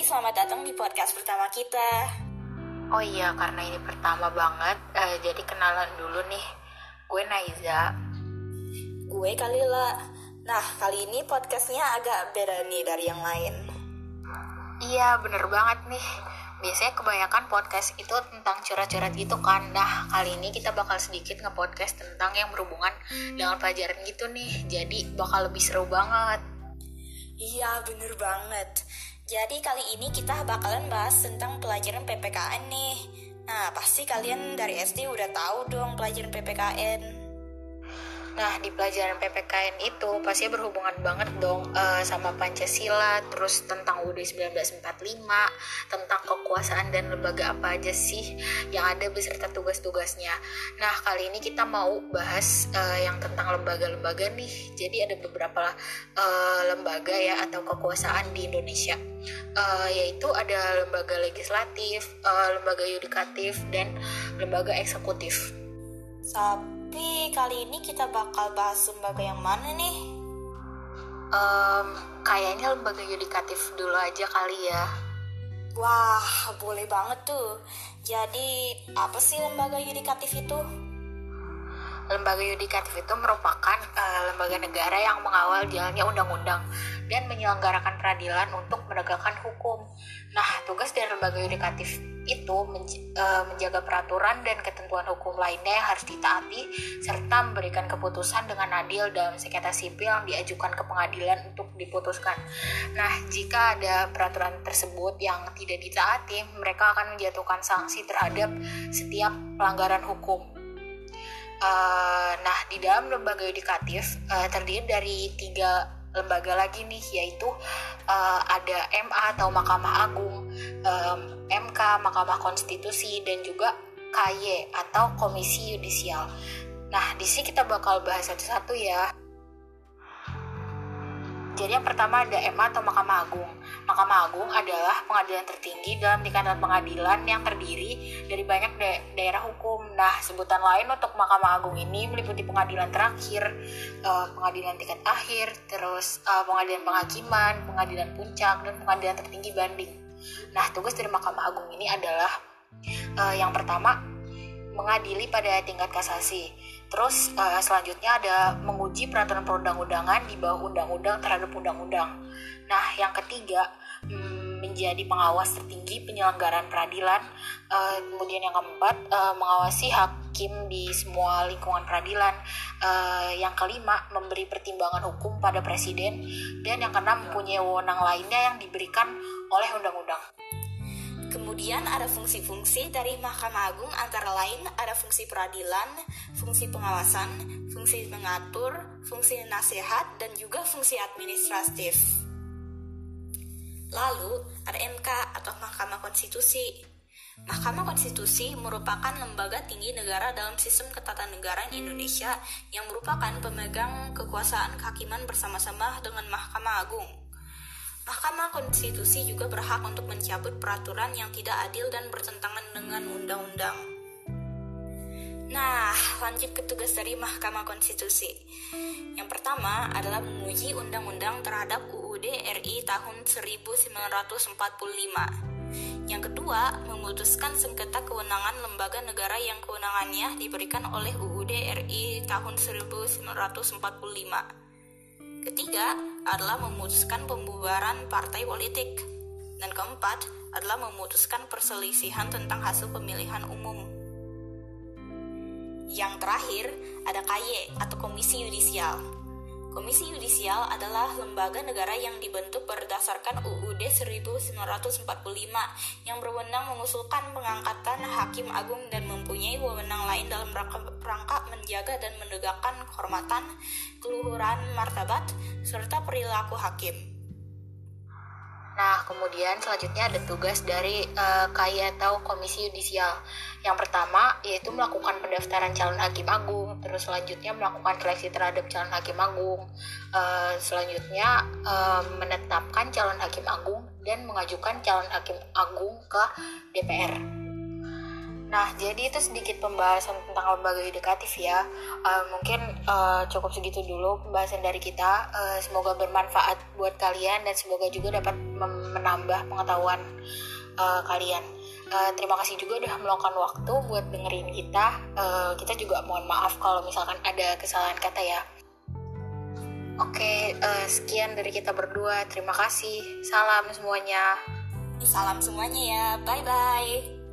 selamat datang di podcast pertama kita. Oh iya, karena ini pertama banget, uh, jadi kenalan dulu nih. Gue Naiza. Gue Kalila. Nah, kali ini podcastnya agak beda nih dari yang lain. Iya, bener banget nih. Biasanya kebanyakan podcast itu tentang curhat-curhat gitu kan. Nah, kali ini kita bakal sedikit nge-podcast tentang yang berhubungan dengan pelajaran gitu nih. Jadi bakal lebih seru banget. Iya, bener banget. Jadi kali ini kita bakalan bahas tentang pelajaran PPKN nih. Nah, pasti kalian dari SD udah tahu dong pelajaran PPKN. Nah, di pelajaran PPKN itu pasti berhubungan banget dong uh, sama Pancasila, terus tentang UUD 1945, tentang kekuasaan dan lembaga apa aja sih yang ada beserta tugas-tugasnya. Nah, kali ini kita mau bahas uh, yang tentang lembaga-lembaga nih. Jadi ada beberapa uh, lembaga ya atau kekuasaan di Indonesia. Uh, yaitu ada lembaga legislatif, uh, lembaga yudikatif, dan lembaga eksekutif. Tapi kali ini kita bakal bahas lembaga yang mana nih? Um, kayaknya lembaga yudikatif dulu aja kali ya. Wah, boleh banget tuh. Jadi, apa sih lembaga yudikatif itu? Lembaga yudikatif itu merupakan uh, lembaga negara yang mengawal jalannya undang-undang dan menyelenggarakan peradilan untuk menegakkan hukum. Nah, tugas dari lembaga yudikatif itu uh, menjaga peraturan dan ketentuan hukum lainnya yang harus ditaati serta memberikan keputusan dengan adil dalam sengketa sipil yang diajukan ke pengadilan untuk diputuskan. Nah, jika ada peraturan tersebut yang tidak ditaati, mereka akan menjatuhkan sanksi terhadap setiap pelanggaran hukum. Uh, nah, di dalam lembaga yudikatif uh, terdiri dari tiga lembaga lagi nih yaitu ada MA atau Mahkamah Agung, MK Mahkamah Konstitusi dan juga KY atau Komisi Yudisial. Nah, di sini kita bakal bahas satu-satu ya. Jadi yang pertama ada MA atau Mahkamah Agung. Mahkamah Agung adalah pengadilan tertinggi dalam tingkatan pengadilan yang terdiri dari banyak da daerah hukum. Nah, sebutan lain untuk Mahkamah Agung ini meliputi pengadilan terakhir, uh, pengadilan tingkat akhir, terus uh, pengadilan penghakiman, pengadilan puncak, dan pengadilan tertinggi banding. Nah, tugas dari Mahkamah Agung ini adalah uh, yang pertama mengadili pada tingkat kasasi. Terus uh, selanjutnya ada menguji peraturan perundang-undangan di bawah undang-undang terhadap undang-undang. Nah, yang ketiga hmm, menjadi pengawas tertinggi penyelenggaraan peradilan. Uh, kemudian yang keempat uh, mengawasi hakim di semua lingkungan peradilan. Uh, yang kelima memberi pertimbangan hukum pada presiden dan yang keenam mempunyai wewenang lainnya yang diberikan oleh undang-undang. Kemudian ada fungsi-fungsi dari Mahkamah Agung antara lain ada fungsi peradilan, fungsi pengawasan, fungsi mengatur, fungsi nasihat, dan juga fungsi administratif. Lalu ada MK atau Mahkamah Konstitusi. Mahkamah Konstitusi merupakan lembaga tinggi negara dalam sistem ketatanegaraan Indonesia yang merupakan pemegang kekuasaan kehakiman bersama-sama dengan Mahkamah Agung. Mahkamah Konstitusi juga berhak untuk mencabut peraturan yang tidak adil dan bertentangan dengan undang-undang. Nah, lanjut ke tugas dari Mahkamah Konstitusi. Yang pertama adalah menguji undang-undang terhadap UUD RI tahun 1945. Yang kedua, memutuskan sengketa kewenangan lembaga negara yang kewenangannya diberikan oleh UUD RI tahun 1945. Ketiga adalah memutuskan pembubaran partai politik. Dan keempat adalah memutuskan perselisihan tentang hasil pemilihan umum. Yang terakhir ada KY atau Komisi Yudisial. Komisi Yudisial adalah lembaga negara yang dibentuk berdasarkan UUD 1945 yang berwenang mengusulkan pengangkatan hakim agung dan mempunyai wewenang lain dalam rangka menjaga dan menegakkan kehormatan, keluhuran, martabat, serta perilaku hakim. Nah, kemudian selanjutnya ada tugas dari uh, KAI atau Komisi Yudisial. Yang pertama yaitu melakukan pendaftaran calon hakim agung, terus selanjutnya melakukan seleksi terhadap calon hakim agung, uh, selanjutnya uh, menetapkan calon hakim agung dan mengajukan calon hakim agung ke DPR. Nah, jadi itu sedikit pembahasan tentang lembaga edukatif ya. Uh, mungkin uh, cukup segitu dulu pembahasan dari kita. Uh, semoga bermanfaat buat kalian dan semoga juga dapat menambah pengetahuan uh, kalian. Uh, terima kasih juga udah meluangkan waktu buat dengerin kita. Uh, kita juga mohon maaf kalau misalkan ada kesalahan kata ya. Oke, uh, sekian dari kita berdua. Terima kasih. Salam semuanya. Salam semuanya ya. Bye bye.